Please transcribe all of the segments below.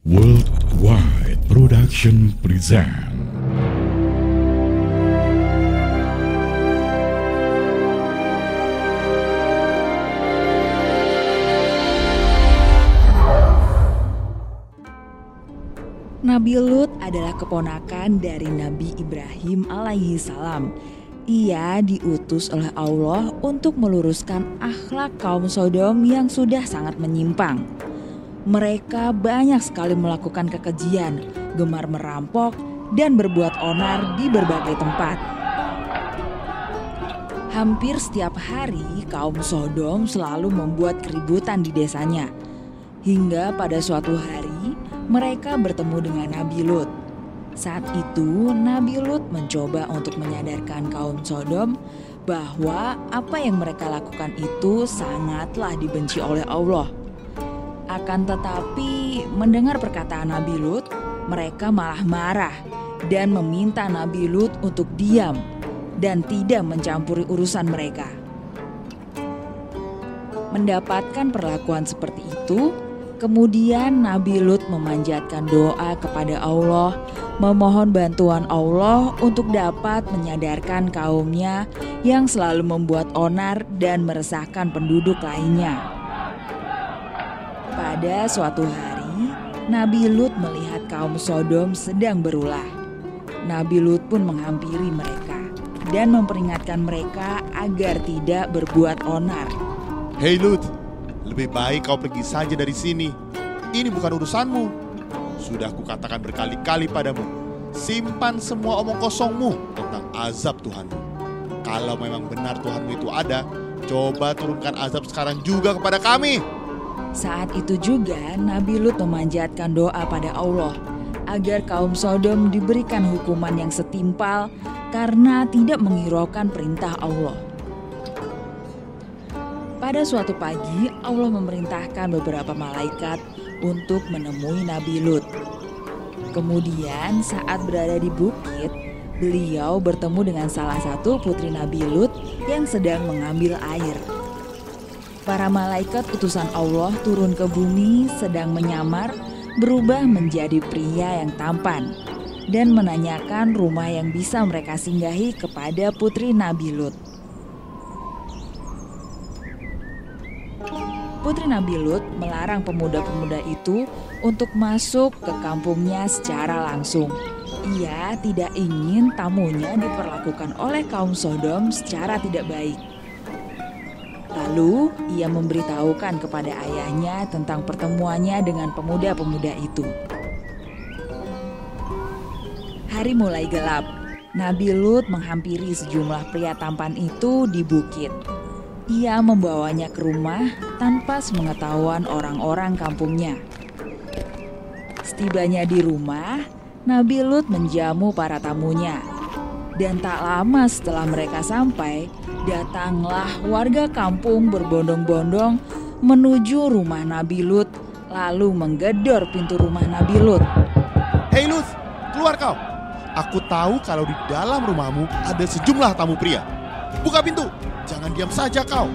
Worldwide Production present Nabi Lut adalah keponakan dari Nabi Ibrahim alaihi salam. Ia diutus oleh Allah untuk meluruskan akhlak kaum Sodom yang sudah sangat menyimpang. Mereka banyak sekali melakukan kekejian, gemar merampok, dan berbuat onar di berbagai tempat. Hampir setiap hari, kaum Sodom selalu membuat keributan di desanya. Hingga pada suatu hari, mereka bertemu dengan Nabi Lut. Saat itu, Nabi Lut mencoba untuk menyadarkan kaum Sodom bahwa apa yang mereka lakukan itu sangatlah dibenci oleh Allah. Akan tetapi, mendengar perkataan Nabi Lut, mereka malah marah dan meminta Nabi Lut untuk diam dan tidak mencampuri urusan mereka. Mendapatkan perlakuan seperti itu, Kemudian Nabi Lut memanjatkan doa kepada Allah, memohon bantuan Allah untuk dapat menyadarkan kaumnya yang selalu membuat onar dan meresahkan penduduk lainnya. Pada suatu hari, Nabi Lut melihat kaum Sodom sedang berulah. Nabi Lut pun menghampiri mereka dan memperingatkan mereka agar tidak berbuat onar. Hei Lut, lebih baik kau pergi saja dari sini. Ini bukan urusanmu. Sudah kukatakan berkali-kali padamu, simpan semua omong kosongmu tentang azab Tuhanmu. Kalau memang benar Tuhanmu itu ada, coba turunkan azab sekarang juga kepada kami. Saat itu juga Nabi Lut memanjatkan doa pada Allah agar kaum Sodom diberikan hukuman yang setimpal karena tidak menghiraukan perintah Allah. Pada suatu pagi, Allah memerintahkan beberapa malaikat untuk menemui Nabi Lut. Kemudian, saat berada di bukit, beliau bertemu dengan salah satu putri Nabi Lut yang sedang mengambil air. Para malaikat utusan Allah turun ke bumi, sedang menyamar, berubah menjadi pria yang tampan, dan menanyakan rumah yang bisa mereka singgahi kepada putri Nabi Lut. Putri Nabi Lut melarang pemuda-pemuda itu untuk masuk ke kampungnya secara langsung. Ia tidak ingin tamunya diperlakukan oleh kaum Sodom secara tidak baik. Lalu ia memberitahukan kepada ayahnya tentang pertemuannya dengan pemuda-pemuda itu. Hari mulai gelap. Nabi Lut menghampiri sejumlah pria tampan itu di bukit. Ia membawanya ke rumah tanpa sepengetahuan orang-orang kampungnya. Setibanya di rumah, Nabi Lut menjamu para tamunya. Dan tak lama setelah mereka sampai, datanglah warga kampung berbondong-bondong menuju rumah Nabi Lut, lalu menggedor pintu rumah Nabi Lut. Hei Lut, keluar kau. Aku tahu kalau di dalam rumahmu ada sejumlah tamu pria. Buka pintu, jangan diam saja kau.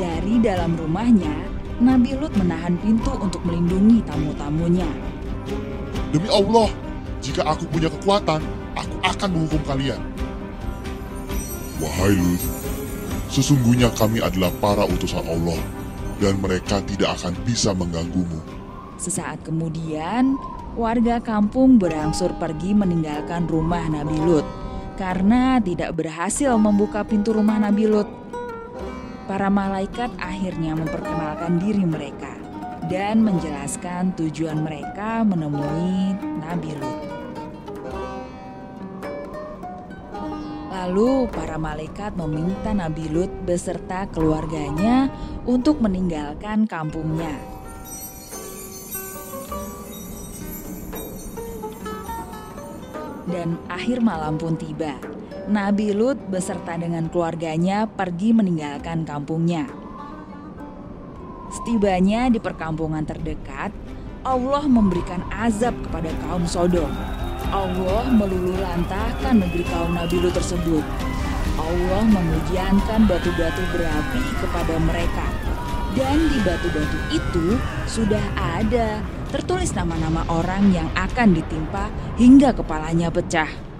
Dari dalam rumahnya, Nabi Lut menahan pintu untuk melindungi tamu-tamunya. Demi Allah, jika aku punya kekuatan, aku akan menghukum kalian. Wahai Lut, sesungguhnya kami adalah para utusan Allah, dan mereka tidak akan bisa mengganggumu. Sesaat kemudian, warga kampung berangsur pergi meninggalkan rumah Nabi Lut karena tidak berhasil membuka pintu rumah Nabi Lut. Para malaikat akhirnya memperkenalkan diri mereka dan menjelaskan tujuan mereka menemui Nabi Lut. Lalu para malaikat meminta Nabi Lut beserta keluarganya untuk meninggalkan kampungnya. Dan akhir malam pun tiba. Nabi Lut beserta dengan keluarganya pergi meninggalkan kampungnya. Setibanya di perkampungan terdekat, Allah memberikan azab kepada kaum Sodom. Allah melululantahkan negeri kaum Nabi Lut tersebut. Allah memujiankan batu-batu berapi kepada mereka. Dan di batu-batu itu sudah ada tertulis nama-nama orang yang akan ditimpa hingga kepalanya pecah.